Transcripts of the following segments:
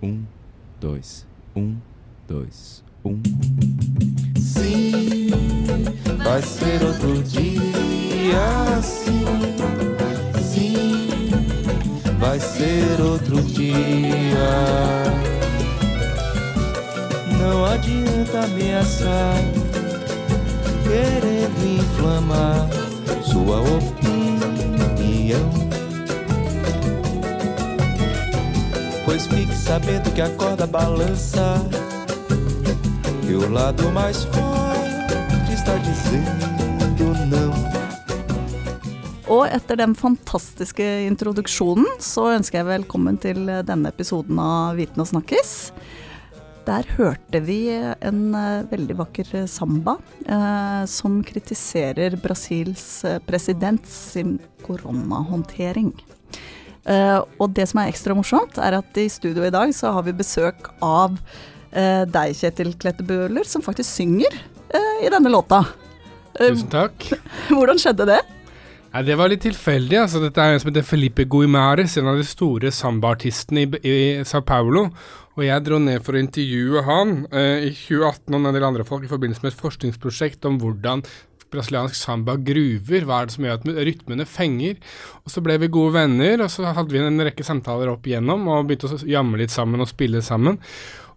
Um, dois, um, dois, um. Sim, vai ser outro dia. Sim, sim, vai ser outro dia. Não adianta ameaçar, querendo inflamar sua opinião. Pois fique sabendo que a corda balança e o lado mais forte está dizendo não. Og etter den fantastiske introduksjonen, så ønsker jeg velkommen til denne episoden av Viten og snakkes. Der hørte vi en eh, veldig vakker samba eh, som kritiserer Brasils eh, president sin koronahåndtering. Eh, og det som er ekstra morsomt, er at i studio i dag så har vi besøk av eh, deg, Kjetil Klettebøler, som faktisk synger eh, i denne låta. Tusen takk. hvordan skjedde det? Nei, det var litt tilfeldig. altså Dette er en som heter Felipe Guimares, en av de store sambaartistene i, i Sao Paulo. Og jeg dro ned for å intervjue han eh, i 2018 og en del andre folk i forbindelse med et forskningsprosjekt om hvordan brasiliansk samba gruver, hva er det som gjør at rytmene fenger. Og så ble vi gode venner, og så hadde vi en rekke samtaler opp igjennom og begynte å jamme litt sammen og spille sammen.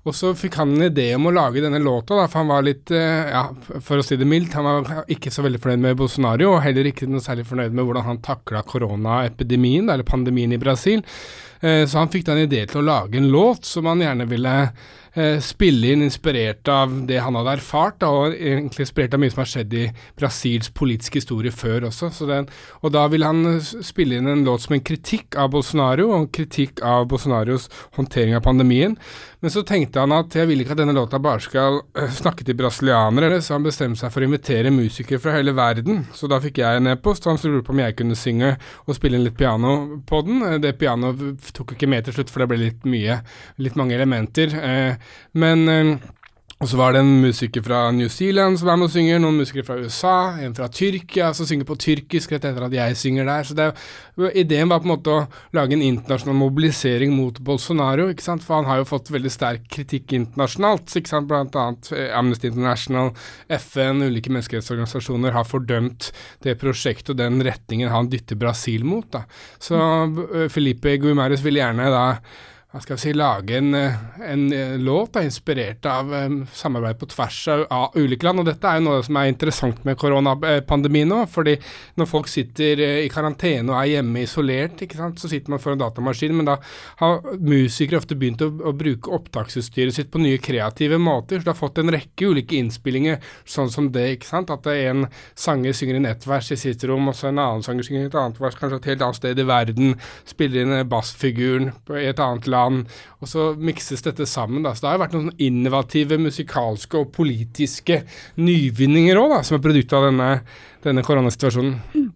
Og så fikk han en idé om å lage denne låta, da, for han var litt, eh, ja, for å si det mildt, han var ikke så veldig fornøyd med Bolsonaro, og heller ikke noe særlig fornøyd med hvordan han takla koronaepidemien, eller pandemien i Brasil. Eh, Så han fikk da en idé til å lage en låt som han gjerne ville eh, spille inn, inspirert av det han hadde erfart, og egentlig inspirert av mye som har skjedd i Brasils politiske historie før også. Så den, og da ville han eh, spille inn en låt som en kritikk av Bolsonaro, og en kritikk av Bolsonaros håndtering av pandemien. Men så tenkte han at jeg vil ikke at denne låta bare skal øh, snakke til brasilianere, så han bestemte seg for å invitere musikere fra hele verden. Så da fikk jeg en e-post, og han lurte på om jeg kunne synge og spille inn litt piano på den. Eh, Det pianoet tok ikke med til slutt, for det ble litt mye, litt mange elementer. Eh, Men eh, og så var det en musiker fra New Zealand som er med og synger, noen musikere fra USA, en fra Tyrkia som synger på tyrkisk rett etter at jeg synger der. Så det, ideen var på en måte å lage en internasjonal mobilisering mot Bolsonaro, ikke sant, for han har jo fått veldig sterk kritikk internasjonalt, ikke sant, blant annet eh, Amnesty International, FN, ulike menneskerettsorganisasjoner har fordømt det prosjektet og den retningen han dytter Brasil mot, da. Så eh, Felipe Guimares ville gjerne da hva skal vi si, lage en, eh, en eh, låt inspirert av eh, samarbeid på tvers av, av ulike land. Og dette er jo noe som er interessant med koronapandemien nå. fordi når folk sitter i karantene og er hjemme isolert, sant, så sitter man foran datamaskin, men da har musikere ofte begynt å, å bruke opptaksutstyret sitt på nye kreative måter. Så du har fått en rekke ulike innspillinger sånn som det, ikke sant. At en sanger synger inn ett vers i sitt rom, og så en annen sanger synger et annet vers, kanskje et helt annet sted i verden, spiller inn bassfiguren i et annet land, og så mikses dette sammen. da, Så det har jo vært noen innovative musikalske og politiske nyvinninger òg, som er produkt av denne, denne koronasituasjonen.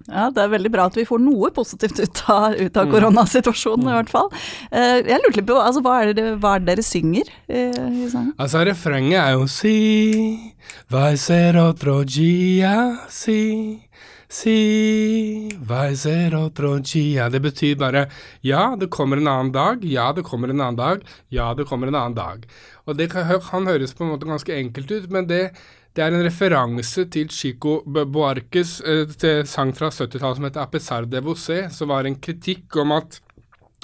Ja, Det er veldig bra at vi får noe positivt ut av, ut av koronasituasjonen, i hvert fall. Eh, jeg lurte litt på, altså, hva er det, hva er det dere synger i, i sangen? Altså, refrenget er jo Si, vai ser otro dia, si, si, vai ser otro dia. Det betyr bare ja, det kommer en annen dag, ja, det kommer en annen dag, ja, det kommer en annen dag. Og det kan, kan høres på en måte ganske enkelt ut, men det, det er en referanse til Chico Buarques eh, sang fra 70-tallet som heter Apesar de Vosé, som var en kritikk om at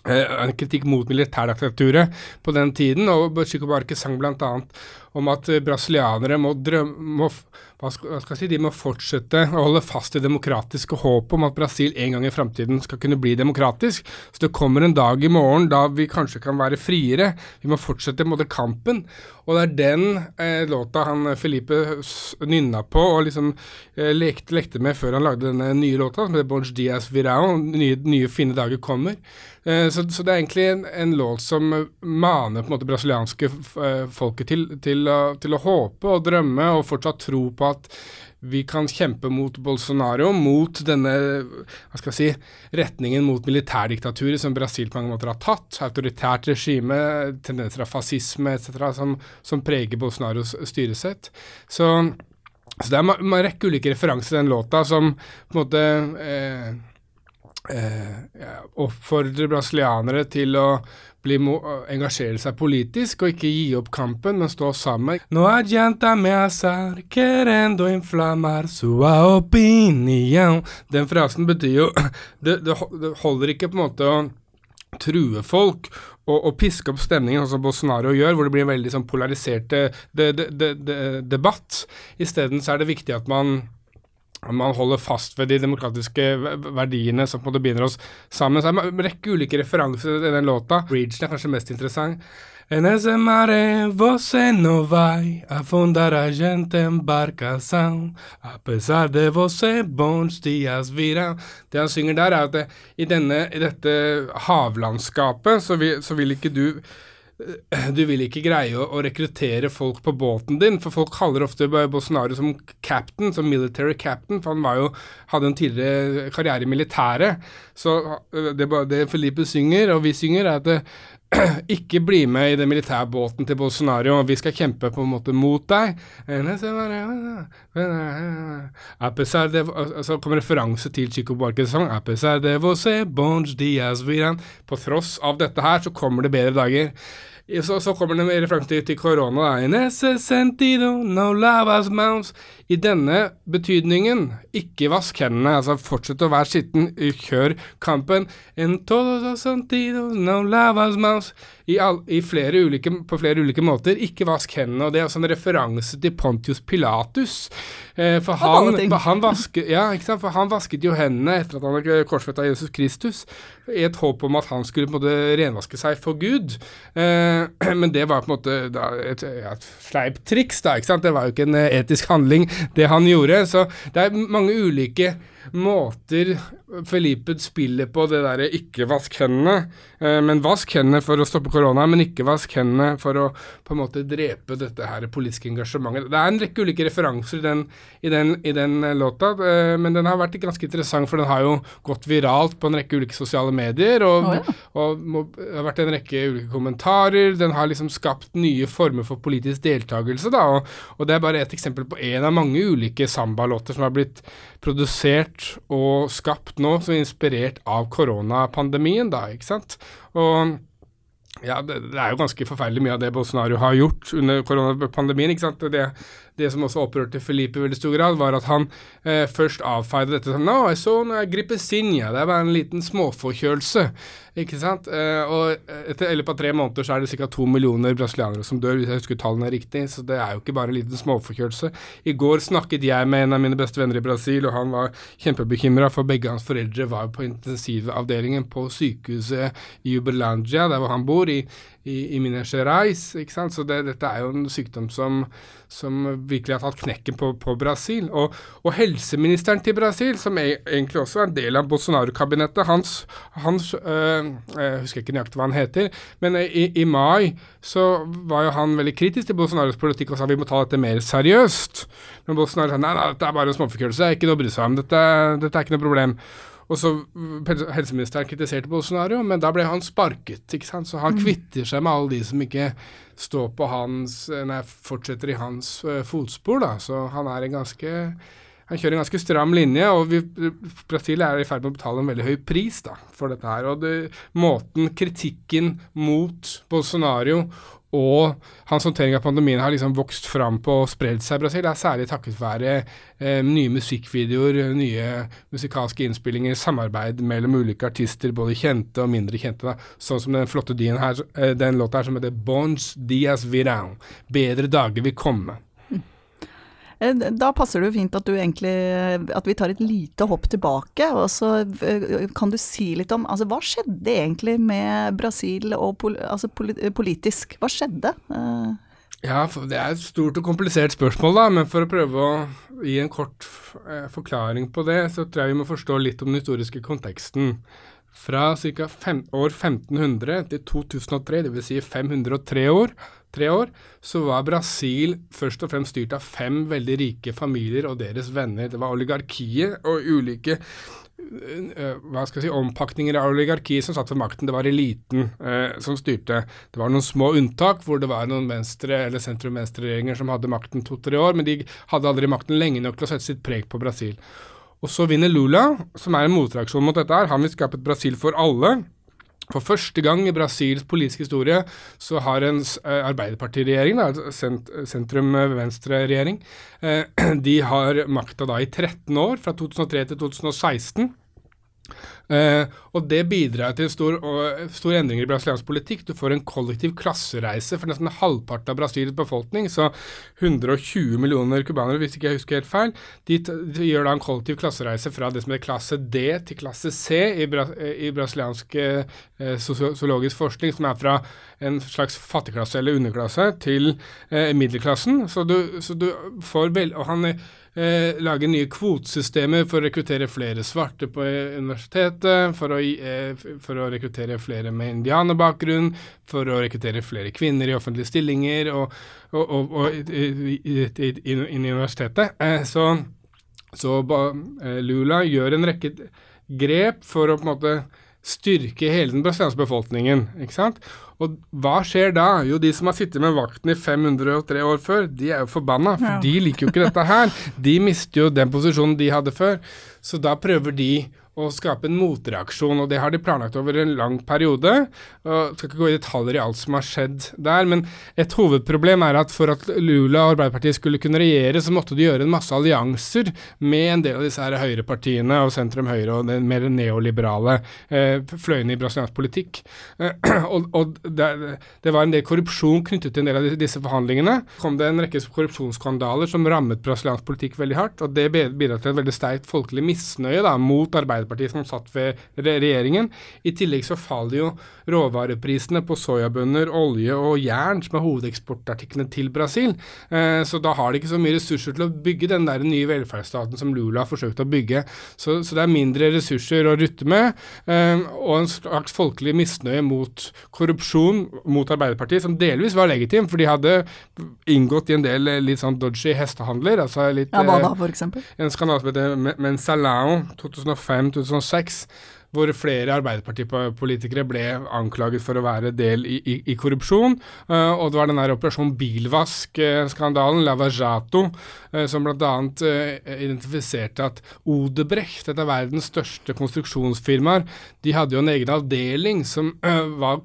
Eh, en kritikk mot militærdiktaturet på den tiden, og Chico Buarque sang bl.a. om at eh, brasilianere må drømme må, hva skal, hva skal jeg si, de må fortsette å holde fast i demokratiske håp om at Brasil en gang i framtiden skal kunne bli demokratisk. Så det kommer en dag i morgen da vi kanskje kan være friere. Vi må fortsette måte kampen. Og det er den eh, låta han eh, Felipe nynna på og liksom eh, lekte, lekte med før han lagde denne nye låta, som heter Bonge Dias Virao, nye, nye fine dager kommer. Eh, så, så det er egentlig en, en låt som eh, maner på en måte brasilianske eh, folket til, til, å, til å håpe og drømme og fortsatt tro på at vi kan kjempe mot Bolsonaro, mot denne hva skal jeg si, retningen mot militærdiktaturet som Brasil på mange måter har tatt. Autoritært regime, tendenser av fascisme etc. Som, som preger Bolsonaros styresett. Så, så det er en rekke ulike referanser i den låta som på en måte eh, eh, oppfordre brasilianere til å engasjere seg politisk og ikke gi opp kampen, men stå sammen. No adianta me asar querendo inflamar sua opinion. Den frasen betyr jo det, det, det holder ikke på en måte å true folk og, og piske opp stemningen, sånn som Bolsonaro gjør, hvor det blir en veldig sånn polarisert de, de, de, debatt. Isteden så er det viktig at man man holder fast ved de demokratiske verdiene som på en måte binder oss sammen. Så det er en rekke ulike referanser i den låta. Bridgen er kanskje mest interessant. Mare não vai de você bons Det han synger der, er at det, i, denne, i dette havlandskapet så vil, så vil ikke du du vil ikke greie å, å, rekruttere folk på båten din, for folk kaller ofte Bolsonaro som captain, som military captain, for han jo, hadde en tidligere karriere i militæret. Så eh, det, det Felipe synger, og vi synger, er at det, ikke bli med i den militærbåten til Bolsonaro, vi skal kjempe på en måte mot deg. Så kommer referanse til Chico Barquesong. På tross av dette her, så kommer det bedre dager. Så, så kommer det med referanse til korona. I denne betydningen, ikke vask hendene, altså fortsett å være skitten, kjør kampen. En no lavas mouse. I, all, i flere ulike, på flere ulike måter. Ikke vask hendene. og Det er også en referanse til Pontius Pilatus. Eh, for, han, for, han vasket, ja, for han vasket jo hendene etter at han hadde korsfesta Jesus Kristus, i et håp om at han skulle på en måte renvaske seg for Gud. Eh, men det var på en måte da, et, et sleipt triks, da. ikke sant? Det var jo ikke en etisk handling det han gjorde. Så det er mange ulike måter Felipe spiller på det derre ikke vask hendene, eh, men vask hendene for å stoppe korona, men ikke vask hendene for å på en måte drepe dette her politiske engasjementet. Det er en rekke ulike referanser i den, i den, i den eh, låta, eh, men den har vært ganske interessant, for den har jo gått viralt på en rekke ulike sosiale medier, og, oh, ja. og, og det har vært en rekke ulike kommentarer. Den har liksom skapt nye former for politisk deltakelse, da, og, og det er bare et eksempel på en av mange ulike sambalåter som har blitt produsert og skapt nå, som er inspirert av koronapandemien, da, ikke sant. Og ja, det, det, er jo ganske forferdelig mye av det Bolsonaro har gjort under koronapandemien. ikke sant? Det, det som også opprørte Felipe i veldig stor grad, var at han eh, først avfeide dette som No, jeg så noe grippesinja, det er bare en liten småforkjølelse. Ikke sant? Eh, og etter eller på tre måneder så er det ca. to millioner brasilianere som dør, hvis jeg husker tallene riktig. Så det er jo ikke bare en liten småforkjølelse. I går snakket jeg med en av mine beste venner i Brasil, og han var kjempebekymra, for begge hans foreldre var på intensivavdelingen på sykehuset i Uberlandia, der hvor han bor, i, i, i Minas Gerais. ikke sant? Så det, dette er jo en sykdom som, som virkelig har tatt knekken på, på Brasil. Og, og, helseministeren til Brasil, som er, egentlig også er en del av Bolsonaro-kabinettet, hans, hans øh, Jeg husker ikke nøyaktig hva han heter, men i, i, mai så var jo han veldig kritisk til Bolsonaros politikk og sa vi må ta dette mer seriøst. Men Bolsonaro sa nei, nei, dette er bare en småforkjølelse, ikke noe å bry seg om, dette, dette er ikke noe problem. Og så Helseministeren kritiserte Bolsonaro, men da ble han sparket. ikke sant? Så han mm. kvitter seg med alle de som ikke står på hans Nei, fortsetter i hans uh, fotspor, da. Så han er en ganske han kjører en ganske stram linje, og vi, Brasil er i ferd med å betale en veldig høy pris da, for dette her. Og det, måten kritikken mot Bolsonaro og hans håndtering av pandemien har liksom vokst fram på og spredd seg i Brasil, er særlig takket være eh, nye musikkvideoer, nye musikalske innspillinger, samarbeid mellom ulike artister, både kjente og mindre kjente. Da. Sånn som den flotte her, eh, den låta her som heter Bons Dias Virão. Bedre dager vil komme. Eh, da passer det jo fint at, du egentlig, at vi tar et lite hopp tilbake. og så eh, Kan du si litt om altså, hva skjedde egentlig med Brasil og altså, politisk? Hva skjedde? Ja, Det er et stort og komplisert spørsmål, da, men for å prøve å gi en kort forklaring på det, så tror jeg vi må forstå litt om den historiske konteksten. Fra ca. år 1500 til 2003, dvs. Si 503 år, år, så var Brasil først og fremst styrt av fem veldig rike familier og deres venner. Det var oligarkiet og ulike uh, hva skal jeg si, ompakninger av oligarkiet som satt ved makten. Det var eliten eh, som styrte. Det var noen små unntak hvor det var noen venstre- eller sentrum-venstre-regjeringer som hadde makten to-tre år, men de hadde aldri makten lenge nok til å sette sitt preg på Brasil. Og så vinner Lula, som er en motreaksjon mot dette her. Han vil skape et Brasil for alle For første gang i Brasils politiske historie så har en uh, arbeiderpartiregjering, altså sent, sentrum-venstre-regjering, uh, de har makta da i 13 år, fra 2003 til 2016. Uh, og det bidrar til stor, uh, store endringer i brasiliansk politikk. Du får en kollektiv klassereise for nesten halvparten av Brasils befolkning. Så 120 millioner cubanere, hvis ikke jeg husker helt feil, de, de, gjør da en kollektiv klassereise fra det som er klasse D til klasse C i, bra, i brasiliansk eh, sosiologisk forskning, som er fra en slags fattigklasse eller underklasse til middelklassen. Så du, så du får vel, og han eh, lage nye kvotesystemer for å rekruttere flere svarte på universitetet, for å, eh, for å rekruttere flere med indianerbakgrunn, for å rekruttere flere kvinner i offentlige stillinger og, og, og, og inn i universitetet. Eh, så, så eh, Lula gjør en rekke grep for å på en måte styrke hele den brasilianske befolkningen. ikke sant? Og hva skjer da? Jo, de som har sittet med vakten i 503 år før, de er jo forbanna, for ja. de liker jo ikke dette her. De mister jo den posisjonen de hadde før. Så da prøver de å skape en motreaksjon, og det har de planlagt over en lang periode. og skal ikke gå i detaljer i alt som har skjedd der, men et hovedproblem er at for at Lula og Arbeiderpartiet skulle kunne regjere, så måtte de gjøre en masse allianser med en del av disse her høyrepartiene og sentrum-høyre og den mer neoliberale eh, fløyene i brasiliansk politikk. Eh, og, og det, det, var en del korrupsjon knyttet til en del av disse forhandlingene. kom det en rekke korrupsjonsskandaler som rammet brasiliansk politikk veldig hardt, og det bidro til et veldig sterkt folkelig misnøye da, mot Arbeiderpartiet Arbeiderpartiet som satt ved regjeringen. I tillegg så faller jo råvareprisene på soyabønner, olje og jern, som er hovedeksportartiklene til Brasil. Eh, så da har de ikke så mye ressurser til å bygge den der nye velferdsstaten som Lula har forsøkt å bygge. Så, så det er mindre ressurser å rutte med, eh, og en slags folkelig misnøye mot korrupsjon mot Arbeiderpartiet, som delvis var legitim, for de hadde inngått i en del litt sånn dodgy hestehandler. altså litt, ja, Hva da, for eksempel? En skandale som heter Mensalao 2005 2006, hvor flere Arbeiderpartipolitikere ble anklaget for å være del i, i, i korrupsjon. Uh, og det var den der Operasjon Bilvask-skandalen, Lavajato, uh, som bl.a. Uh, identifiserte at Odebrecht, et av verdens største konstruksjonsfirmaer, de hadde jo en egen avdeling som, uh, var,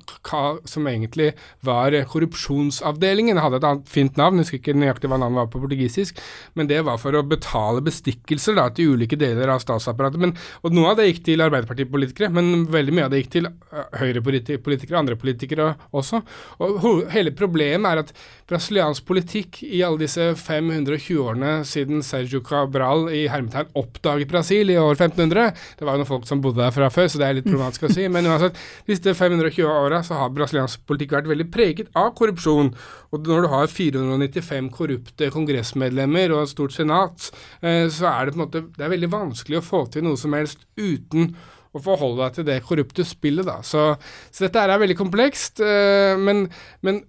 som egentlig var korrupsjonsavdelingen. Hadde et annet fint navn, jeg husker ikke nøyaktig hva navnet var på portugisisk, men det var for å betale bestikkelser da, til ulike deler av statsapparatet. Men, og noe av det gikk til Arbeiderpartiet politikere, men veldig mye av det gikk til uh, høyrepolitikere, andre politikere også. Og hele problemet er at brasiliansk politikk i alle disse 520 årene siden Sergio Cabral i hermetegn oppdaget Brasil i år 1500 Det var jo noen folk som bodde der fra før, så det er litt problematisk å si. Men uansett, disse 520 åra så har brasiliansk politikk vært veldig preget av korrupsjon. Og når du har 495 korrupte kongressmedlemmer og et stort senat, eh, så er det på en måte det er veldig vanskelig å få til noe som helst uten å forholde deg til det korrupte spillet. da. Så, så dette er veldig komplekst. Uh, men, men,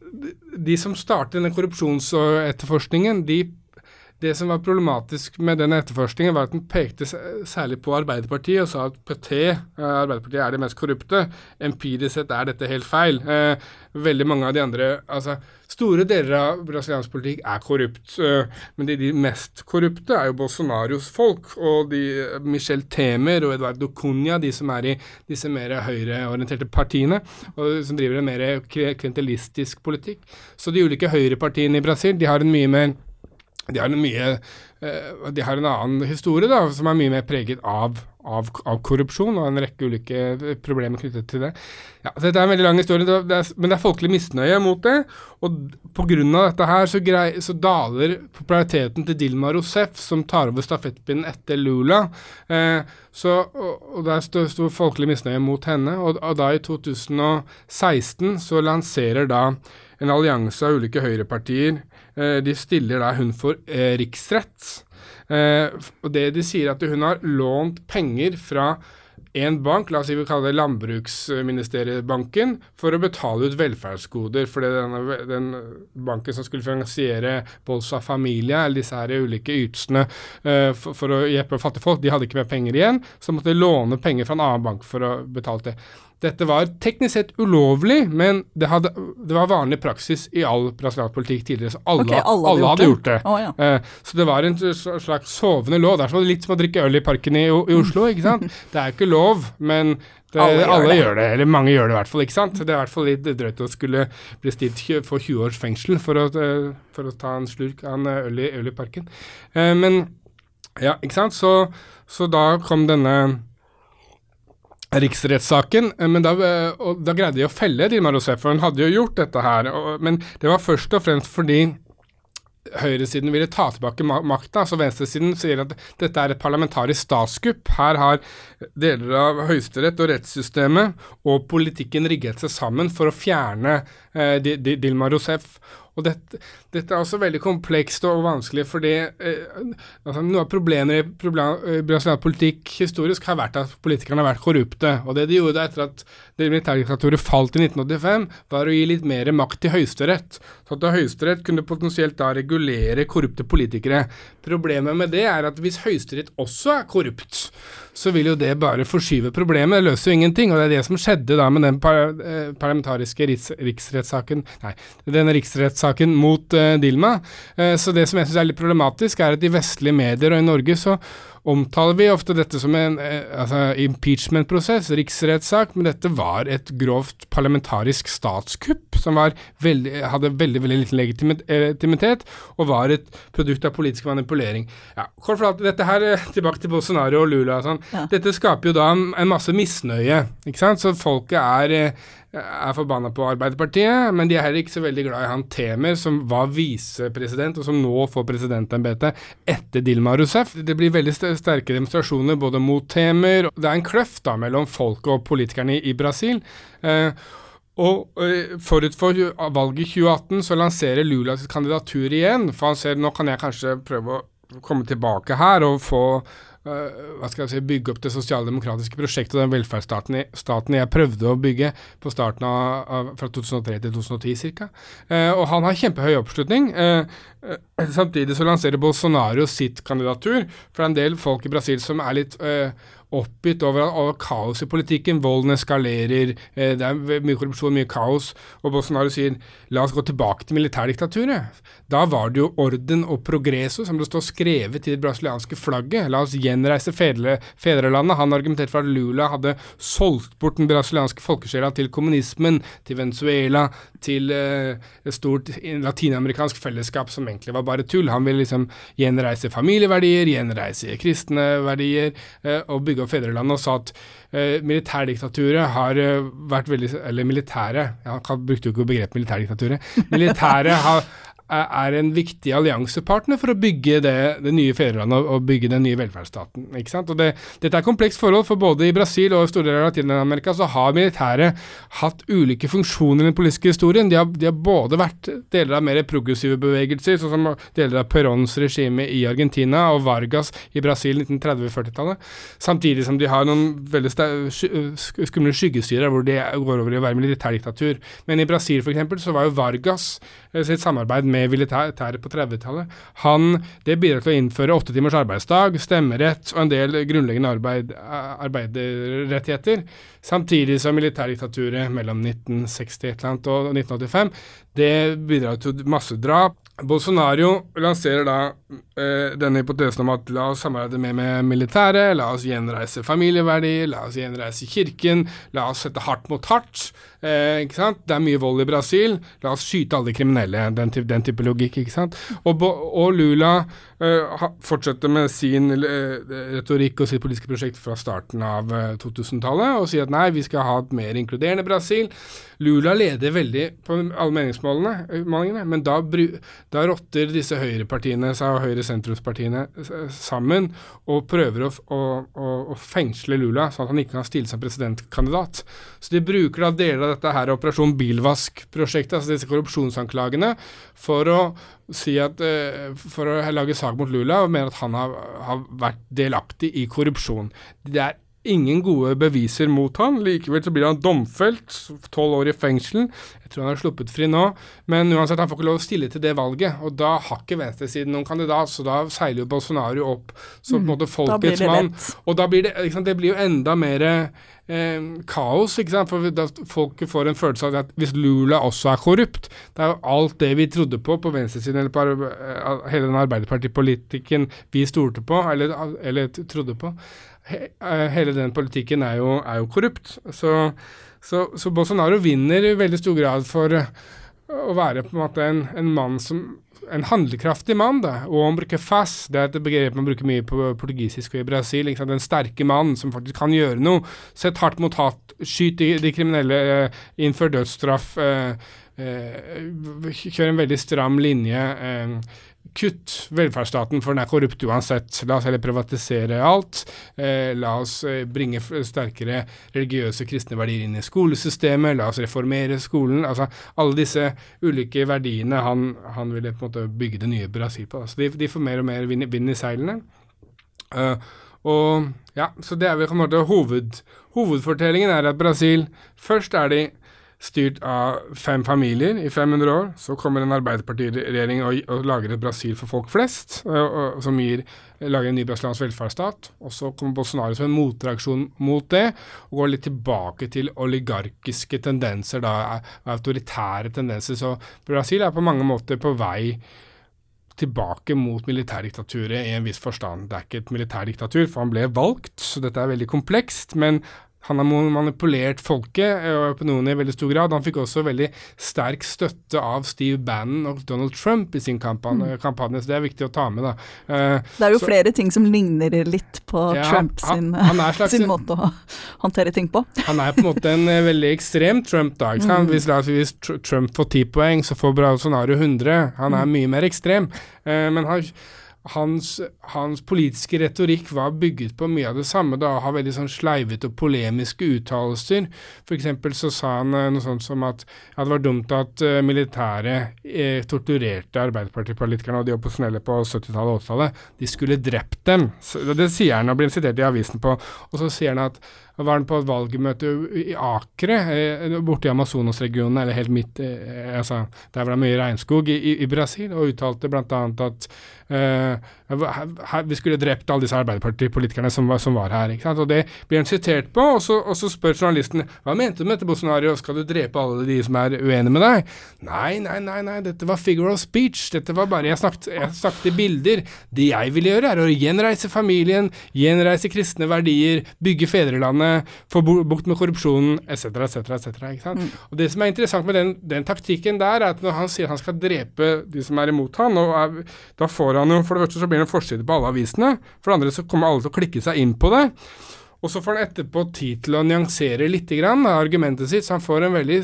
de som startet denne korrupsjonsetterforskningen, de det som var problematisk med den etterforskningen, var at den pekte særlig på Arbeiderpartiet og sa at PT, eh, Arbeiderpartiet, er det mest korrupte. Empirisk sett er dette helt feil. Eh, veldig mange av de andre altså Store deler av brasiliansk politikk er korrupt, eh, men de, de, mest korrupte er jo Bolsonaros folk. Og de, Michel Temer og Eduardo Cunha, de som er i disse mer høyreorienterte partiene, og som driver en mer klientelistisk politikk. Så de ulike høyrepartiene i Brasil de har en mye mer de har en mye uh, De har en annen historie da, som er mye mer preget av, av, av, korrupsjon og en rekke ulike problemer knyttet til det. Ja, så Dette er en veldig lang historie, det er, men det er folkelig misnøye mot det. Og pga. dette her så, grei, så, daler populariteten til Dilma Rousef, som tar over stafettpinnen etter Lula. Eh, så, og, og Det er stor folkelig misnøye mot henne. Og, og da i 2016 så lanserer da en allianse av ulike høyrepartier Eh, de stiller da hun for eh, riksrett. Eh, og det de sier, at hun har lånt penger fra en bank, la oss si vi kaller det Landbruksministeriebanken, for å betale ut velferdsgoder. For den banken som skulle finansiere Bolsa Familia, eller disse her ulike ytelsene uh, for, for, å hjelpe fattige folk, de hadde ikke mer penger igjen, så måtte de låne penger fra en annen bank for å betale det. Dette var teknisk sett ulovlig, men det, hadde, det var vanlig praksis i all brasiliansk politikk tidligere. Så alle, okay, alle alle, hadde hadde gjort gjort det. Oh, ja. Eh, så det var en slags sovende lov. Det er som litt som å drikke øl i parken i, i Oslo. ikke sant? Det er jo ikke lov, men det, Alle alle, gjør gjør, det. det. Eller mange gjør det i hvert fall. ikke sant? Det er i hvert fall litt drøyt å skulle bli stilt for 20 års fengsel for å, eh, for å ta en slurk av en eh, øl i, øl i parken. Men ja, ikke sant. Så, så da kom denne riksrettssaken, eh, men da, eh, da greide de å felle Dilma Rousseff, for hun hadde jo gjort dette her. Og, men det var først og fremst fordi høyresiden ville ta tilbake ma makta. Så venstresiden sier at dette er et parlamentarisk statskupp. Her har deler av Høyesterett og rettssystemet og politikken rigget seg sammen for å fjerne eh, Di- Di- Dilma Rousseff. Og dette, dette er også veldig komplekst og vanskelig, fordi eh, altså, noe av problemet i problem, eh, brasiliansk politikk historisk har vært at politikerne har vært korrupte. Og det de gjorde etter at det militærdiktaturet falt i 1985, var å gi litt mer makt til Høyesterett. Så at Høyesterett kunne potensielt da regulere korrupte politikere. Problemet med det er at hvis Høyesterett også er korrupt, så vil jo det bare forskyve problemet. Det løser jo ingenting. Og det er det som skjedde da med den par eh, parlamentariske riks riksrettssaken Nei, denne riksrettssaken mot eh, Dilma. med. så det som jeg syns er litt problematisk, er at i vestlige medier og i Norge så omtaler vi ofte dette som en eh, altså impeachment-prosess, riksrettssak, men dette var et grovt parlamentarisk statskupp som var veldig, hadde veldig veldig liten eh, legitimitet, og var et produkt av politisk manipulering. Ja, kort fortalt, dette her, eh, tilbake til Bolsonaro og Lula sånn, Ja. dette skaper jo da en masse misnøye, ikke sant, så folket er er forbanna på Arbeiderpartiet, men de er heller ikke så veldig glad i han Temer, som var visepresident, og som nå får presidentembetet etter Dilma Rousseff. Det blir veldig sterke demonstrasjoner både mot Temer Det er en kløft da mellom folket og politikerne i, Brasil. Eh, og eh, Forut for valget i 2018 så lanserer Lula sitt kandidatur igjen. For han ser nå kan jeg kanskje prøve å komme tilbake her og få eh, hva skal jeg si, bygge opp det sosialdemokratiske prosjektet og den velferdsstaten staten jeg prøvde å bygge på starten av, av fra 2003 til 2010 ca. og han har kjempehøy oppslutning. Eh, eh, samtidig så lanserer Bolsonaro sitt kandidatur. For det er en del folk i Brasil som er litt eh, oppgitt over, over kaos i politikken. Volden eskalerer, eh, det er mye korrupsjon, mye kaos. Og Bolsonaro sier la oss gå tilbake til militærdiktaturet. Da var det jo orden og progreso som det står skrevet i det brasilianske flagget. La oss gjenreise fedre, fedrelandet. Han argumenterte for at Lula hadde solgt bort den brasilianske folkesjela til kommunismen, til Venezuela, til eh, et stort latinamerikansk fellesskap som egentlig var bare tull. Han ville liksom gjenreise familieverdier, gjenreise kristne verdier, eh, og bygge opp fedrelandet, og sa at eh, militærdiktaturet har eh, vært veldig Eller militæret, han brukte jo ikke begrepet militærdiktaturet. Militæret har er en viktig alliansepartner for å bygge det, det nye fedrelandet og, bygge den nye velferdsstaten. ikke sant? Og det, Dette er komplekst forhold, for både i Brasil og i store deler av Latin-Amerika så har militæret hatt ulike funksjoner i den politiske historien. De har, de har både vært deler av mer progressive bevegelser, sånn som deler av Perons regime i Argentina og Vargas i Brasil 1930-40-tallet, samtidig som de har noen veldig skumle skyggestyrer hvor de går over i å være militærdiktatur. Men i Brasil f.eks. så var jo Vargas eh, sitt samarbeid med militæret på 30-tallet. Han, Det bidrar til å innføre åtte timers arbeidsdag, stemmerett og en del grunnleggende arbeid, eh, arbeiderrettigheter. Samtidig som militærdiktaturet mellom 1960 et eller annet og 1985 det bidrar til massedrap. Bolsonaro lanserer da denne hypotesen om at la oss samarbeide mer med militæret, la oss gjenreise familieverdier, la oss gjenreise kirken, la oss sette hardt mot hardt. Eh, ikke sant? Det er mye vold i Brasil, la oss skyte alle kriminelle. Den, den type logikk. ikke sant? Og, og Lula eh, fortsetter med sin eh, retorikk og sitt politiske prosjekt fra starten av eh, 2000-tallet og sier at nei, vi skal ha et mer inkluderende Brasil. Lula leder veldig på alle meningsmålingene, eh, men da, da rotter disse høyrepartiene seg og høyre-sentrumspartiene eh, sammen og prøver å, å, å, fengsle Lula, sånn at han ikke kan stille som presidentkandidat. Så de bruker da deler av dette her Operasjon Bilvask-prosjektet, altså disse korrupsjonsanklagene, for å si at eh, For å lage sak mot Lula og mener at han har, har vært delaktig i korrupsjon. Det er ingen gode beviser mot han. Likevel så blir han domfelt, tolv år i fengsel. Jeg tror han er sluppet fri nå. Men uansett, han får ikke lov å stille til det valget. Og da har ikke venstresiden noen kandidat, så da seiler jo Bolsonaro opp som på en måte folkets mann. Og da blir det, sant, det blir jo enda mer eh, kaos, ikke sant. For da folk får en følelse av at hvis Lula også er korrupt Det er jo alt det vi trodde på på venstresiden, eller på uh, hele den arbeiderpartipolitikken vi stolte på, eller, eller trodde på. He, uh, hele den politikken er jo, er jo korrupt. Så, så, så, Bolsonaro vinner i veldig stor grad for å være på en måte en, en mann som en handlekraftig mann, da. Og han bruker det er et begrep man bruker mye på portugisisk og i Brasil. Liksom. Den sterke mann som faktisk kan gjøre noe. Sett hardt mot hatt, skyt de, de kriminelle, eh, innfør dødsstraff. Eh, eh, kjør en veldig stram linje. Kutt velferdsstaten, for den er korrupt uansett. La oss heller privatisere alt. Eh, la oss bringe sterkere religiøse kristne verdier inn i skolesystemet. La oss reformere skolen. Altså alle disse ulike verdiene han, han ville på en måte bygge det nye Brasil på. Altså, de, de, får mer og mer vind, vind i seilene. Uh, og ja, så det er vel på en måte hoved, hovedfortellingen er at Brasil Først er de styrt av fem familier i 500 år. Så kommer en arbeiderpartiregjering og, og lager et Brasil for folk flest, og, og, som gir, lager en ny brasiliansk velferdsstat. Og så kommer Bolsonaro som en motreaksjon mot det, og går litt tilbake til oligarkiske tendenser, da, autoritære tendenser. Så Brasil er på mange måter på vei tilbake mot militærdiktaturet i en viss forstand. Det er ikke et militærdiktatur, for han ble valgt, så dette er veldig komplekst. Men han har manipulert folket og opinionen i veldig stor grad. Han fikk også veldig sterk støtte av Steve Bannon og Donald Trump i sin kampanje, mm. kampanje så det er viktig å ta med. da. Uh, det er jo så, flere ting som ligner litt på ja, Trump sin, han, han slags, sin, måte å håndtere ting på. Han er på en måte en veldig ekstrem Trump, da. Mm. Hvis, hvis, Trump får 10 poeng, så får Bolsonaro 100. Han er mm. mye mer ekstrem. Uh, men han hans, hans, politiske retorikk var bygget på mye av det samme, da, har veldig sånn sleivete og polemiske uttalelser. F.eks. så sa han uh, noe sånt som at, at det var dumt at uh, militæret eh, torturerte Arbeiderpartipolitikerne og de opposisjonelle på 70-tallet og 80-tallet. De skulle drept dem. Så, det sier han og blir sitert i avisen på. Og så sier han at var han på et valgmøte i Akre, eh, borte i Amazonas-regionen, eller helt midt eh, altså, Der var det mye regnskog i, i Brasil, og uttalte bl.a. at uh, vi skulle drept alle disse Arbeiderpartipolitikerne som, som, var her. ikke sant? Og Det blir han sitert på, og så, og så spør journalisten hva mente du med dette, Bolsonaro, skal du drepe alle de som er uenige med deg? Nei, nei, nei, nei, dette var figure of speech, dette var bare Jeg snakket, jeg snakket i bilder. Det jeg ville gjøre, er å gjenreise familien, gjenreise kristne verdier, bygge fedrelandet få bukt med korrupsjonen etc., etc., etc. Og Det som er interessant med den, den, taktikken der, er at når han sier han skal drepe de som er imot han, er, da får han jo For det første så blir det en forside på alle avisene. For det andre så kommer alle til å klikke seg inn på det. Og så får han etterpå tid til å nyansere litt grann, argumentet sitt, så han får en veldig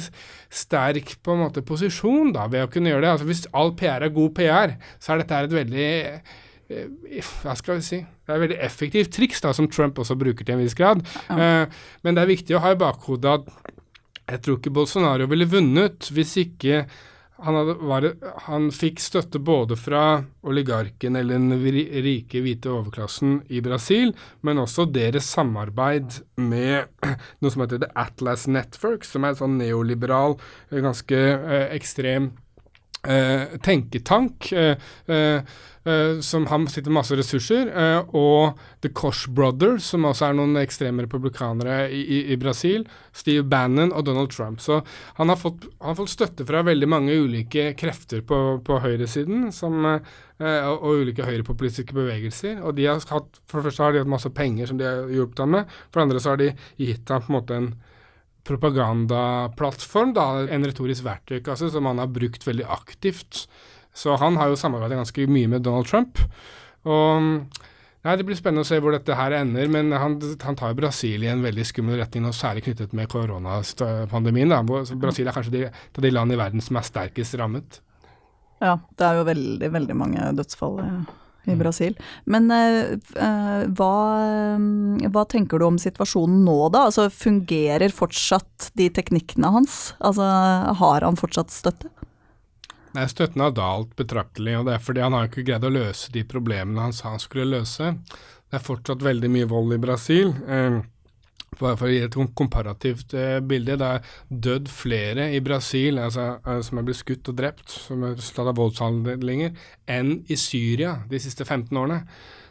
sterk på en måte posisjon da, ved å kunne gjøre det. Altså Hvis all PR er god PR, så er dette et veldig Eh, hva skal vi si Det er et veldig effektivt triks da, som Trump også bruker til en viss grad. Ja. Uh, men det er viktig å ha i bakhodet at jeg tror ikke Bolsonaro ville vunnet hvis ikke han, hadde, var, han, fikk støtte både fra oligarken eller den rike, hvite overklassen i Brasil, men også deres samarbeid med noe som heter The Atlas Network, som er en sånn neoliberal, ganske eh, ekstrem eh, tenketank. Eh, Uh, som har sitter masse ressurser, og The Kosh Brothers, som også er noen ekstreme republikanere i, i, i, Brasil, Steve Bannon og Donald Trump. Så han har fått, han har fått støtte fra veldig mange ulike krefter på, på høyresiden, som, og, og, ulike høyrepopulistiske bevegelser. Og de har hatt, For det første har de hatt masse penger som de har hjulpet ham med, for det andre så har de gitt ham på en måte en propagandaplattform, da, en retorisk verktøykasse som han har brukt veldig aktivt så han har jo samarbeidet ganske mye med Donald Trump. Og Nei, Det blir spennende å se hvor dette her ender, men han, han tar Brasil i en veldig skummel retning, og særlig knyttet med koronapandemien. Brasil er kanskje de, de land i verden som er sterkest rammet. Ja, det er jo veldig, veldig mange dødsfall i, mm. Brasil. Men uh, hva, hva, tenker du om situasjonen nå, da? Altså, Fungerer fortsatt de teknikkene hans? Altså, Har han fortsatt støtte? Nei, Støtten har dalt betraktelig, og det er fordi han har ikke greid å løse de problemene han sa han skulle løse. Det er fortsatt veldig mye vold i Brasil. Eh, bare for å gi et komparativt eh, bilde, det er dødd flere i Brasil altså, eh, som er blitt skutt og drept som er resultat av voldshandlinger, enn i Syria de siste 15 årene.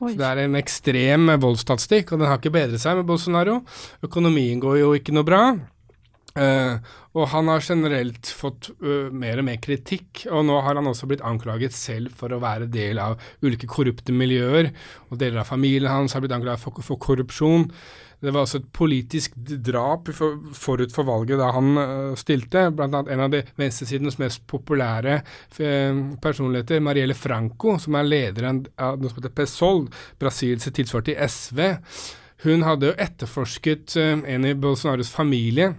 Oi. Så det er en ekstrem voldsstatistikk, og den har ikke bedret seg med Bolsonaro. Økonomien går jo ikke noe bra. Uh, og han har generelt fått uh, mer og mer kritikk, og nå har han også blitt anklaget selv for å være del av ulike korrupte miljøer, og deler av familien hans har blitt anklaget for, for korrupsjon. Det var også et politisk drap forut for valget da han stilte. Blant annet en av de venstresidens mest populære eh, personligheter, Marielle Franco, som er lederen av noe som heter PSOL, Brasils tilsvar til SV. Hun hadde jo etterforsket en i Bolsonaros familie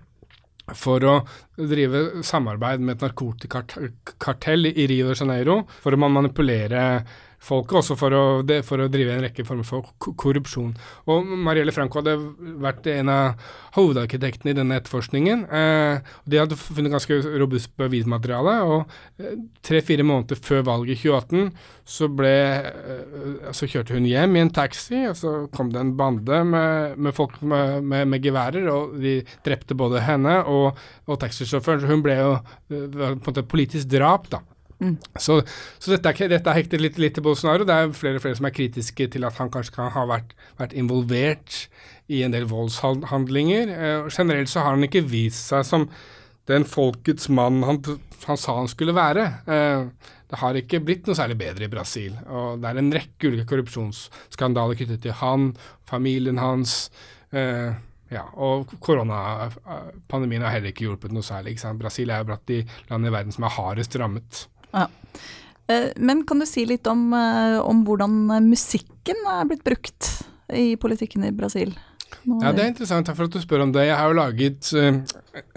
for å drive samarbeid med et narkotikakartell i Rio de Janeiro, for å man- manipulere folket, også for å, det, for å drive en rekke former for korrupsjon. Og Marielle Franco hadde vært en av hovedarkitektene i denne etterforskningen. Eh, de hadde funnet ganske robust bevismateriale, og eh, tre-fire måneder før valget i 2018 så ble eh, så kjørte hun hjem i en taxi, og så kom det en bande med, med folk med, med, med geværer, og de drepte både henne og, og taxisjåføren. Så hun ble jo eh, på en måte politisk drap, da. Så, så dette, er, dette er hektet litt, litt til Bolsonaro. Det er flere og flere som er kritiske til at han kanskje kan ha vært, vært involvert i en del voldshandlinger. Eh, generelt så har han ikke vist seg som den folkets mann han, han sa han skulle være. Eh, det har ikke blitt noe særlig bedre i Brasil. Og det er en rekke ulike korrupsjonsskandaler knyttet til han, familien hans. Eh, ja, og koronapandemien har heller ikke hjulpet noe særlig. Brasil er jo blant de landene i verden som er hardest rammet. Ja. Eh, Men kan du si litt om, eh, om hvordan musikken er blitt brukt i politikken i Brasil? Ja, Det er interessant takk for at du spør om det. Jeg har jo laget eh,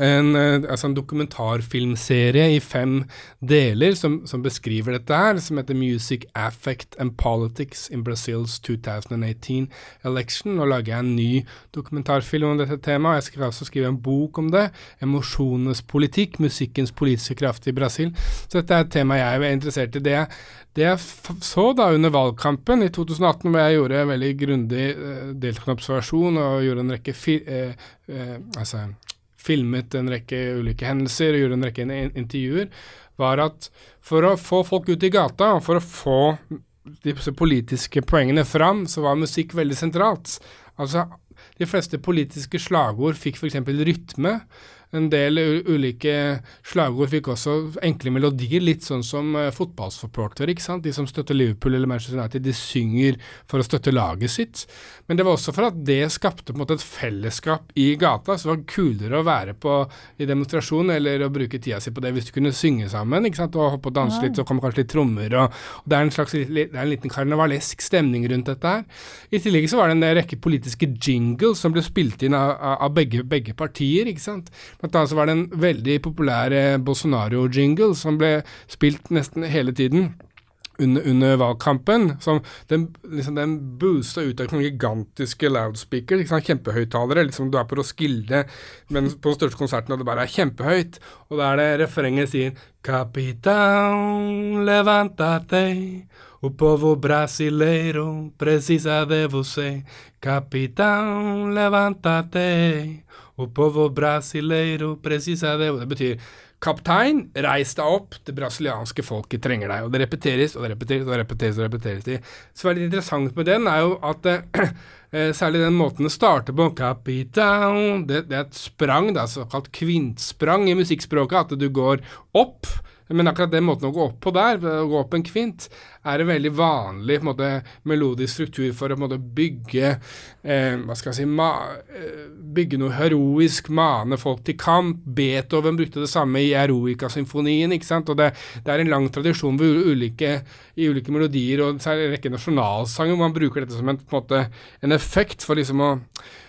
en, eh, altså en dokumentarfilmserie i fem deler som, som beskriver dette her, som heter Music, Affect and Politics in Brazils 2018 Election. Nå lager jeg en ny dokumentarfilm om dette temaet. Jeg skal også skrive en bok om det. Emosjonenes politikk, musikkens politiske kraft i Brasil. Så dette er et tema jeg er interessert i. Det, jeg- det jeg så da under valgkampen i 2018, hvor jeg gjorde en veldig grundig eh, deltakende og gjorde en rekke fi, eh, eh, altså, filmet en rekke ulike hendelser og gjorde en rekke in- intervjuer, var at for å få folk ut i gata, og for å få disse politiske poengene fram, så var musikk veldig sentralt. Altså, de fleste politiske slagord fikk f.eks. rytme. En del ulike slagord fikk også enkle melodier, litt sånn som uh, fotballsupportere. ikke sant? De som støtter Liverpool eller Manchester United, de synger for å støtte laget sitt. Men det var også for at det skapte på en måte et fellesskap i gata, så det var kulere å være på i demonstrasjon eller å bruke tida si på det hvis du kunne synge sammen ikke sant? og hoppe og danse litt, så kommer kanskje litt trommer. Og, og Det er en slags det er en liten karnevalesk stemning rundt dette her. I tillegg så var det en rekke politiske jingles som ble spilt inn av, av begge, begge partier. ikke sant? Blant annet så var det en veldig populær eh, Bolsonaro-jingle som ble spilt nesten hele tiden. Under, under valgkampen. Som den, liksom den boosta ut av gigantiske loudspeaker, liksom. Kjempehøyttalere. Liksom du er på Roskilde, men på den største konserten, og det bare er kjempehøyt. Og da er det refrenget sier Capitão, levanta-te. O povo brasileiro precisa de você. Capitão, levanta-te. O povo brasileiro precisa de Det betyr Kaptein, reis deg opp, det brasilianske folket trenger deg. Og det repeteres og det repeteres og det repeteres. og det repeteres. Så litt interessant med den er jo at eh, eh, særlig den måten det starter på, kapitan, det, det er et sprang, det er såkalt kvintsprang i musikkspråket, at du går opp. Men akkurat den måten å gå opp på der, å gå opp en kvint, er en veldig vanlig en måte, melodisk struktur for å måte, bygge eh, hva skal jeg si, ma, eh, bygge noe heroisk, mane folk til kamp. Beethoven brukte det samme i Eroica-symfonien. ikke sant? Og det, det er en lang tradisjon ulike, i ulike melodier og en rekke nasjonalsanger hvor man bruker dette som en, en, måte, en effekt for liksom å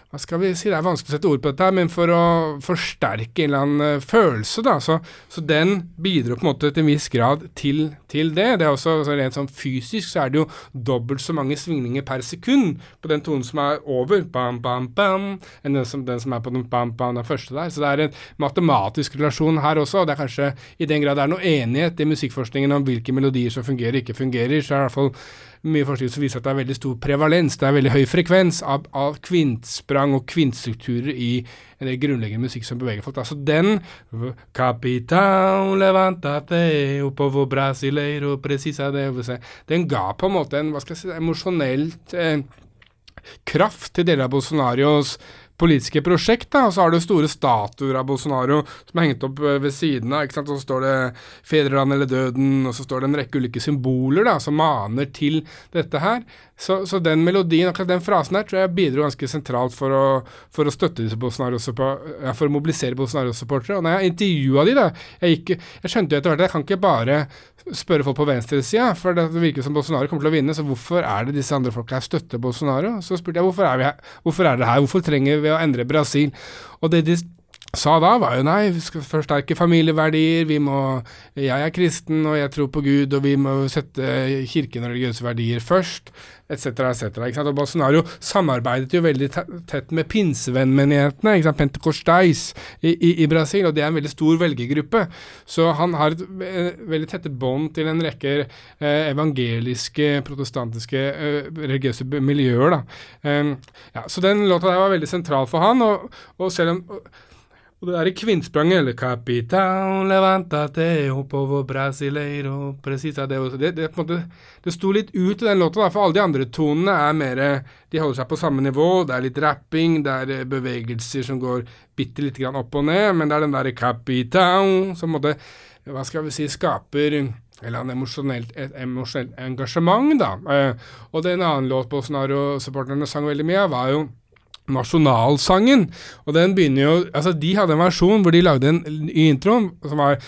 hva skal vi si, Det er vanskelig å sette ord på dette, men for å forsterke en eller annen eh, følelse. da, Så, så den bidrar på en måte til en viss grad til, til det. Det er også så Rent sånn fysisk så er det jo dobbelt så mange svingninger per sekund på den tonen som er over, bam, bam, bam, enn den som, den som er på den bam, bam, den første der. Så det er en matematisk relasjon her også. og det er kanskje I den grad det er noe enighet i musikkforskningen om hvilke melodier som fungerer og ikke fungerer, så er det i hvert fall mye forskning som viser at det er veldig stor prevalens, det er veldig høy frekvens av, av kvintsprang og kvintstrukturer i en del grunnleggende musikk som beveger folk. Altså den de Den ga på en måte en hva skal jeg si, emosjonelt eh, kraft til deler av Bolsonarios politiske prosjekt. da, og Så har du store statuer av Bolsonaro som er hengt opp eh, ved siden av. ikke sant, og Så står det 'Fedreland eller døden', og så står det en rekke ulike symboler da, som maner til dette her. Så, så, den melodien, akkurat den frasen her, tror jeg bidro ganske sentralt for å, for å støtte Bolsonaro for å mobilisere Bolsonaro-supportere. Og når jeg intervjua de da, jeg, gikk, jeg skjønte jo etter hvert at jeg kan ikke bare spørre folk på venstresida, for det virker som Bolsonaro kommer til å vinne, så hvorfor er det disse andre folka her støtter Bolsonaro? Så spurte jeg hvorfor er, vi her? hvorfor er det her, hvorfor trenger vi å endre Brasil? Og det de sa da, var jo nei, vi skal forsterke familieverdier, vi må Jeg er kristen, og jeg tror på Gud, og vi må sette kirken og religiøse verdier først, etc., etc. Og Bolsonaro samarbeidet jo veldig tett med pinsevennmenighetene, ikke Pentecostais i, i, i, Brasil, og det er en veldig stor velgergruppe. Så han har et veldig tette bånd til en rekke eh, evangeliske, protestantiske, eh, religiøse miljøer, da. Um, ja, så den låta der var veldig sentral for han, og, og selv om og det der kvinnspranget eller Capitan levantate oppover brasileiro precisa det, det, det, måte, det sto litt ut i den låta, da, for alle de andre tonene er mer De holder seg på samme nivå. Det er litt rapping, det er eh, bevegelser som går bitte lite grann opp og ned, men det er den derre Capitan som måtte, hva skal vi si, skaper eller en emosjonelt, et emosjonelt engasjement, da. Eh, og det er en annen låt Bolsonaro-supporterne sang veldig mye av, var jo nasjonalsangen. Og den begynner jo Altså, de hadde en versjon hvor de lagde en i introen som var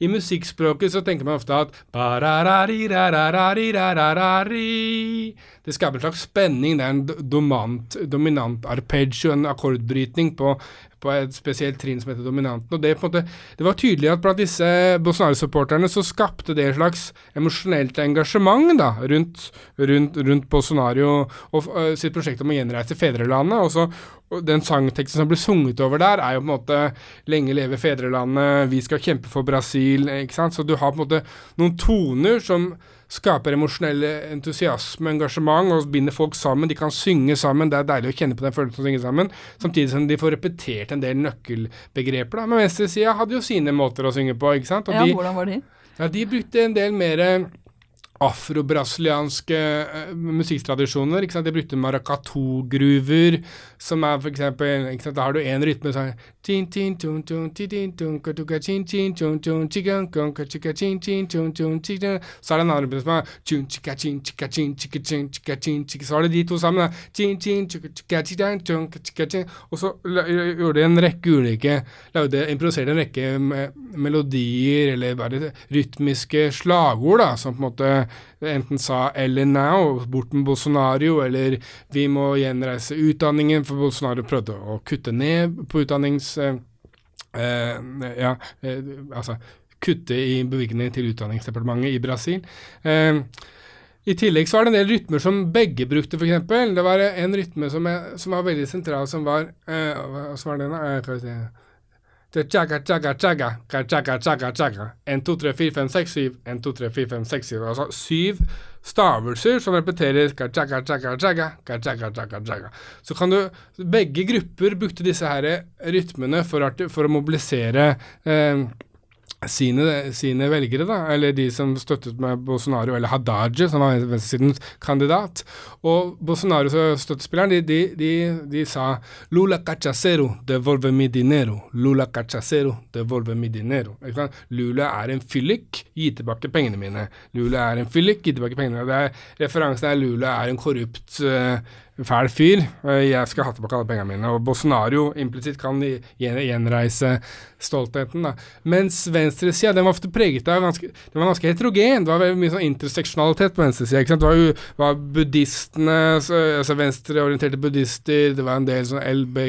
I musikkspråket så tenker man ofte at Det skaper en slags spenning. Det er en dominant, arpeggio, en akkordbrytning på på et spesielt trinn som heter Dominanten. og Det, måte, det var tydelig at blant disse Bolsonaro-supporterne så skapte det et slags emosjonelt engasjement da, rundt, rundt, rundt Bolsonaro og uh, sitt prosjekt om å gjenreise fedrelandet. og så Den sangteksten som ble sunget over der, er jo på en måte 'Lenge leve fedrelandet', 'Vi skal kjempe for Brasil'. ikke sant? Så du har på en måte noen toner som skaper emosjonell entusiasme, engasjement og binder folk sammen. De kan synge sammen. Det er deilig å kjenne på den følelsen å synge sammen. Samtidig som de får repetert en del nøkkelbegreper. da. Men venstresida hadde jo sine måter å synge på. ikke sant? Og ja, de, hvordan var de? Ja, De brukte en del mer afro-brasilianske uh, musikktradisjoner. ikke sant? De brukte maracatu-gruver, som er for eksempel ikke sant? Da har du én rytme sånn Så er det en annen rytme som er Så er det de to sammen. Og så gjorde de en rekke ulike lagde, Improviserte en rekke melodier eller bare rytmiske slagord da, som på en måte enten sa 'eller now', bort med Bolsonaro, eller 'vi må gjenreise utdanningen', for Bolsonaro prøvde å kutte ned på utdannings... Eh, eh, ja, eh, altså kutte i bevilgningene til Utdanningsdepartementet i Brasil. Eh, i tillegg så var det en del rytmer som begge brukte, f.eks. Det var en rytme som, er, som, var veldig sentral, som var eh, Hva var den? Eh, det er chaga, chaga, chaga, chaga, chaga, chaga. 1, 2, 3, 4, 5, 6, 7. 1, 2, 3, 4, 5, 6, 7. Altså syv stavelser som repeterer chaga, chaga, chaga, chaga, chaga, chaga. Så kan du Begge grupper brukte disse her rytmene for, for å mobilisere eh, sine, sine, velgere, da, eller de som støttet med Bolsonaro, eller Hadaji, som var venstresidens kandidat. Og Bolsonaro-støttespilleren, de, de, de, de, sa Lula cachacero, devolve mi dinero. Lula cachacero, devolve mi dinero. Lula er en fyllik, gi tilbake pengene mine. Lula er en fyllik, gi tilbake pengene mine. Det er, referansen er Lula er en korrupt uh, fæl fyr. Jeg skal ha tilbake alle pengene mine. Og Bolsonaro implisitt kan gjenreise stoltheten. da. Mens venstresida var ofte preget av ganske, den var ganske heterogen. Det var mye sånn interseksjonalitet på venstresida. Det var jo var buddhistene, altså venstreorienterte buddhister, det var en del sånn LB,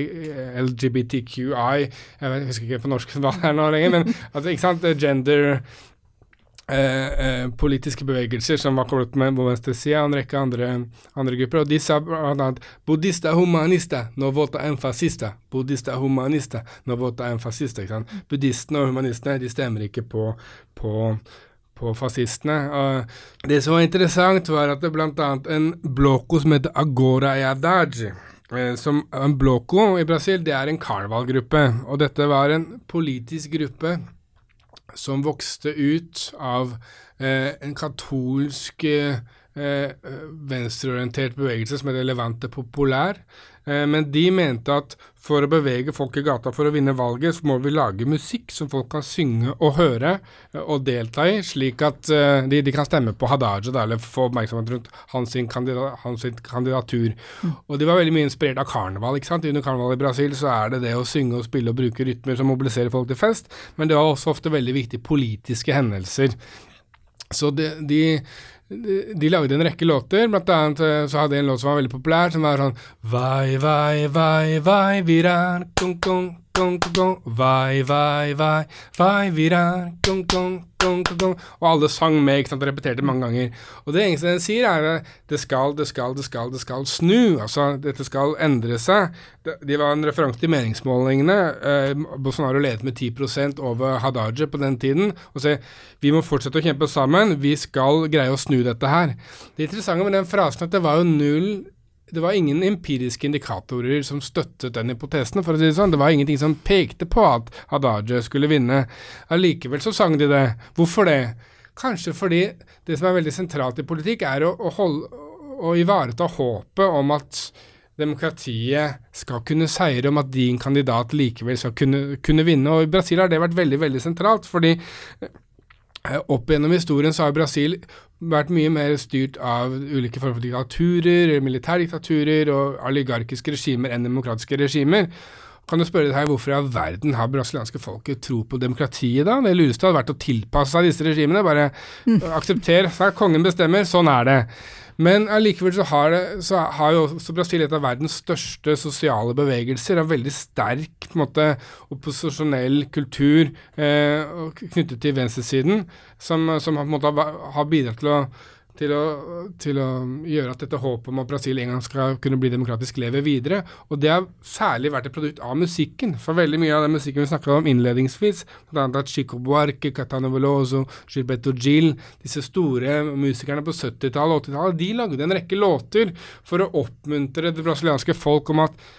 LGBTQI jeg husker ikke på norsk hva det er nå lenger, men altså, ikke sant, gender eh, eh, politiske bevegelser som var kommet med på venstresida, en rekke andre, andre grupper. Og de sa bl.a.: Buddhista humanista, no vota en fascista. Buddhista humanista, no vota en fascista. Ikke sant? Buddhistene og humanistene de stemmer ikke på, på på fascistene. Og det som var interessant, var at det bl.a. en bloko som heter Agora Yadaji eh, som En bloko i Brasil det er en karnevalgruppe, og dette var en politisk gruppe som vokste ut av eh, en katolsk eh, eh, venstreorientert bevegelse som heter Levante populær. Eh, men de mente at for å bevege folk i gata for å vinne valget, så må vi lage musikk som folk kan synge og høre eh, og delta i, slik at eh, de, de kan stemme på Hadaja eller få oppmerksomhet rundt hans, kandida, hans kandidatur. Mm. Og de var veldig mye inspirert av karneval. ikke sant? Under karneval i Brasil så er det det å synge og spille og bruke rytmer som mobiliserer folk til fest, men det var også ofte veldig viktige politiske hendelser. Så de, de de lagde en rekke låter, blant annet eh, så hadde de en låt som var veldig populær, som var sånn Vai, vai, vai, vai, virar, kong, kong, vai, vai, vai, vai, virar, gong, gong, gong, gong, Og alle sang med, ikke sant, og repeterte mange ganger. Og det eneste den sier, er at det skal, det skal, det skal, det skal snu. Altså, dette skal endre seg. De var en referanse til meningsmålingene. Eh, Bolsonaro ledet med 10% over Hadaje på den tiden. Og sier vi må fortsette å kjempe sammen, vi skal greie å snu dette her. Det interessante med den frasen at det var jo null det var ingen empiriske indikatorer som støttet den hypotesen, for å si det sånn. Det var ingenting som pekte på at Hadaje skulle vinne. Allikevel så sang de det. Hvorfor det? Kanskje fordi det som er veldig sentralt i politikk, er å, å, holde, å ivareta håpet om at demokratiet skal kunne seire, om at din kandidat likevel skal kunne, kunne vinne. Og I Brasil har det vært veldig, veldig sentralt. fordi opp gjennom historien så har Brasil vært mye mer styrt av ulike former for diktaturer, militærdiktaturer og oligarkiske regimer enn demokratiske regimer. Kan du spørre deg hvorfor i all verden har brasilianske folket tro på demokratiet da? Det lureste hadde vært å tilpasse seg disse regimene. Bare mm. aksepter, kongen bestemmer, sånn er det. Men allikevel så har, det, så har jo også Brasil et av verdens største sosiale bevegelser. Av veldig sterk på en måte, opposisjonell kultur eh, knyttet til venstresiden, som, som har, på en måte, har bidratt til å til å, til å, gjøre at dette håpet om at Brasil en gang skal kunne bli demokratisk, lever videre. Og det har særlig vært et produkt av musikken. For veldig mye av den musikken vi snakka om innledningsvis, bl.a. at Chico Buarque, Catano Veloso, Gilberto Gil, disse store musikerne på 70-tallet og 80-tallet, de lagde en rekke låter for å oppmuntre det brasilianske folk om at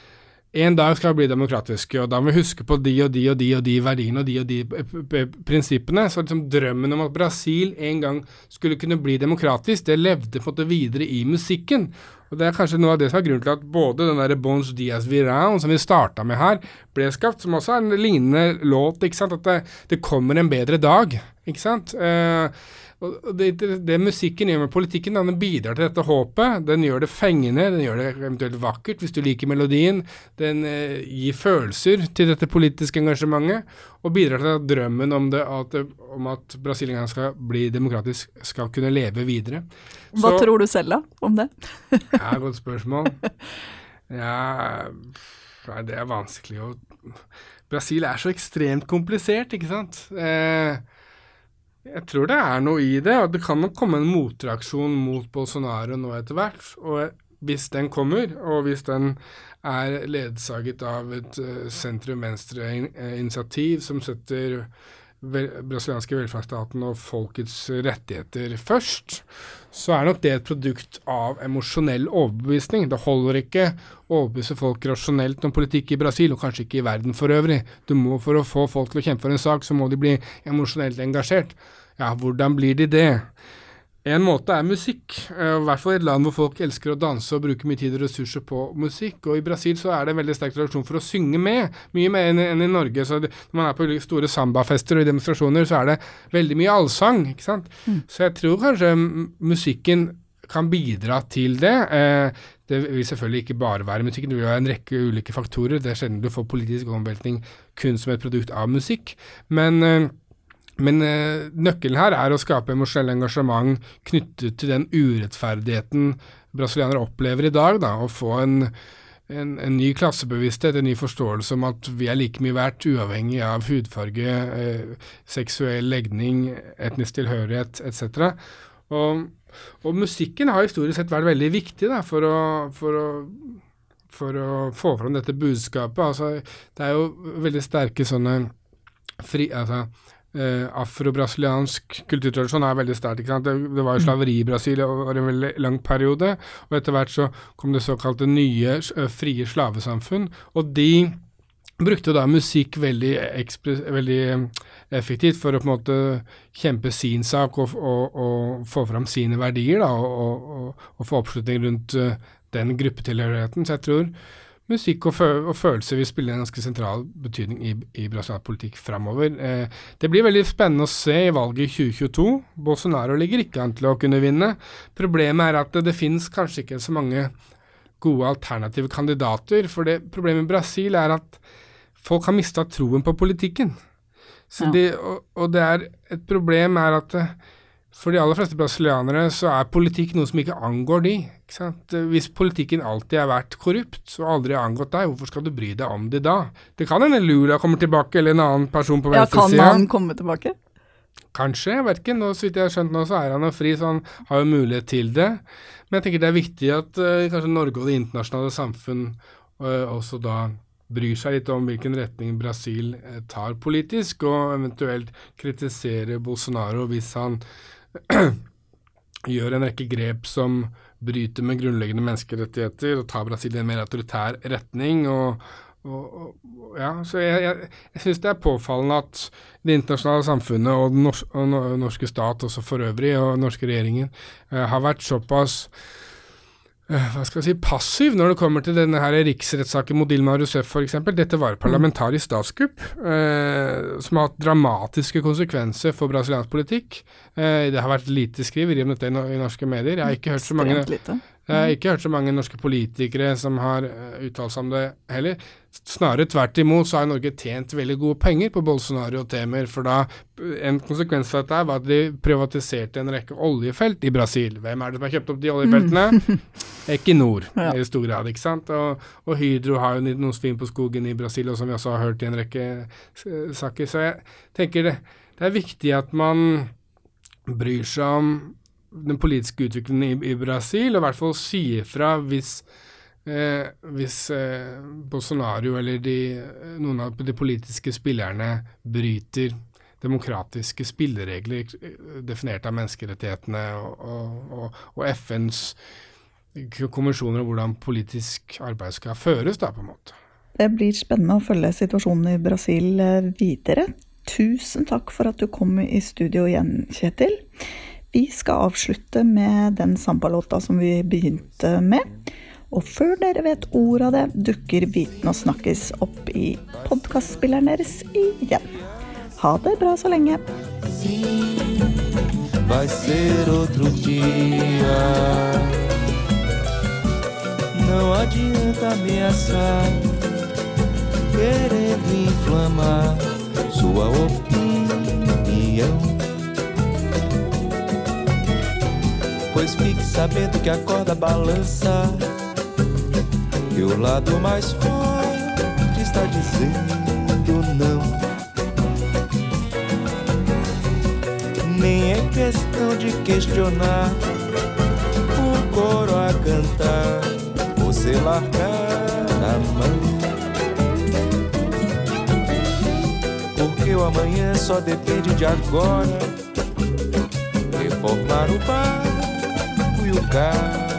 en dag skal vi bli demokratiske, og da må vi huske på de og de og de og de verdiene og de og de prinsippene. Så liksom drømmen om at Brasil en gang skulle kunne bli demokratisk, det levde på en måte videre i musikken. Og Det er kanskje noe av det som er grunnen til at både den der Bons Dias Viran som vi starta med her, ble skapt, som også er en lignende låt. ikke sant, At det, det kommer en bedre dag. ikke sant. Eh, og det, det, musikken gjør med politikken, den bidrar til dette håpet. Den gjør det fengende, den gjør det eventuelt vakkert hvis du liker melodien. Den eh, gir følelser til dette politiske engasjementet, og bidrar til at drømmen om, det, at, om at Brasil skal bli demokratisk, skal kunne leve videre. Hva Så, tror du selv, da, om det? det er et Godt spørsmål. Ja, det er vanskelig å Brasil er så ekstremt komplisert, ikke sant. Eh, jeg tror det er noe i det, og det kan nok komme en motreaksjon mot Bolsonaro nå etter hvert. Og hvis den kommer, og hvis den er ledsaget av et uh, sentrum-venstre-initiativ som setter brasilianske velferdsstaten og folkets rettigheter først, så er nok det et produkt av emosjonell overbevisning. Det holder ikke å overbevise folk rasjonelt om politikk i Brasil, og kanskje ikke i verden for øvrig. Du må For å få folk til å kjempe for en sak, så må de bli emosjonelt engasjert. Ja, hvordan blir de det? En måte er musikk, eh, i hvert fall i et land hvor folk elsker å danse og bruke mye tid og ressurser på musikk. Og i Brasil så er det en veldig sterk tradisjon for å synge med, mye mer enn i Norge. Så det, når man er på store sambafester og i demonstrasjoner, så er det veldig mye allsang, ikke sant. Mm. Så jeg tror kanskje musikken kan bidra til det. Eh, det vil selvfølgelig ikke bare være musikken, det vil være en rekke ulike faktorer. Det er sjelden du får politisk omveltning kun som et produkt av musikk. Men eh, men eh, nøkkelen her er å skape emosjonell engasjement knyttet til den urettferdigheten brasilianere opplever i dag. Da, å få en en, en, ny klassebevissthet, en ny forståelse om at vi er like mye verdt, uavhengig av hudfarge, eh, seksuell legning, etnisk tilhørighet etc. Og, og, musikken har historisk sett vært veldig viktig da, for, å, for, å, for, å, få fram dette budskapet. Altså, det er jo veldig sterke sånne fri... Altså, eh, afro-brasiliansk kulturtradisjon er veldig sterkt. Det, det, var jo slaveri i Brasil over en veldig lang periode, og etter hvert så kom det såkalte nye frie slavesamfunn. og de brukte da musikk veldig, veldig, effektivt for å på en måte kjempe sin sak og, og, og få fram sine verdier da, og, og få oppslutning rundt den gruppetilhørigheten. Så jeg tror musikk og, fø og følelser vil spille en ganske sentral betydning i, i brasiliansk politikk framover. Eh, det blir veldig spennende å se i valget i 2022. Bolsonaro ligger ikke an til å kunne vinne. Problemet er at det, det finnes kanskje ikke så mange gode alternative kandidater. For det problemet i Brasil er at folk har mista troen på politikken. Ja. De, og, og, det er et problem er at eh, for de aller fleste brasilianere så er politikk noe som ikke angår de. Ikke Hvis politikken alltid har vært korrupt og aldri har angått deg, hvorfor skal du bry deg om det da? Det kan hende Lula kommer tilbake, eller en annen person på venstresida. Ja, kan han komme tilbake? Kanskje, jeg vet ikke. Nå, så vidt jeg har skjønt nå, så er han jo fri, så han har jo mulighet til det. Men jeg tenker det er viktig at uh, kanskje Norge og det internasjonale samfunn uh, også da bryr seg litt om hvilken retning Brasil uh, tar politisk, og eventuelt kritiserer Bolsonaro hvis han gjør en rekke grep som bryter med grunnleggende menneskerettigheter og tar Brasil i en mer autoritær retning. og, og, og ja, så Jeg, jeg, jeg syns det er påfallende at det internasjonale samfunnet og den norske, og norske stat også for øvrig, og den norske regjeringen, eh, har vært såpass hva skal jeg si, passiv når det kommer til denne her riksrettssaken mot Dilma Rousseff f.eks. Dette var parlamentarisk statskupp eh, som har hatt dramatiske konsekvenser for brasiliansk politikk. Eh, det har vært lite skriveri om dette i, norske medier. Jeg har ikke hørt så mange, jeg har ikke hørt så mange norske politikere som har uh, uttalt seg om det heller. Snarere tvert imot så har Norge tjent veldig gode penger på Bolsonaro og Temer, for da en konsekvens av dette var at de privatiserte en rekke oljefelt i Brasil. Hvem er det som har kjøpt opp de oljefeltene? Mm. Equinor ja. i stor grad, ikke sant. Og, og, Hydro har jo noen svin på skogen i Brasil, og som vi også har hørt i en rekke saker. Så jeg tenker det, det er viktig at man bryr seg om den politiske utviklingen i, i, Brasil, og i hvert fall si ifra hvis, eh, hvis eh, Bolsonaro eller de, noen av de politiske spillerne bryter demokratiske spilleregler eh, definert av menneskerettighetene og, og, og, FNs konvensjoner om hvordan politisk arbeid skal føres, da, på en måte. Det blir spennende å følge situasjonen i Brasil eh, videre. Tusen takk for at du kom i studio igjen, Kjetil. Vi skal avslutte med den sambalåta som vi begynte med. Og før dere vet ordet av det, dukker Viten og snakkes opp i podkastspilleren deres igjen. Ha det bra så lenge. Vai. Não adianta ameaçar, querendo inflamar sua opinião. Pois fique sabendo que a corda balança. E o lado mais forte está dizendo não. Nem é questão de questionar O coro a cantar Você largar a mão. Porque o amanhã só depende de agora Reformar o bar e o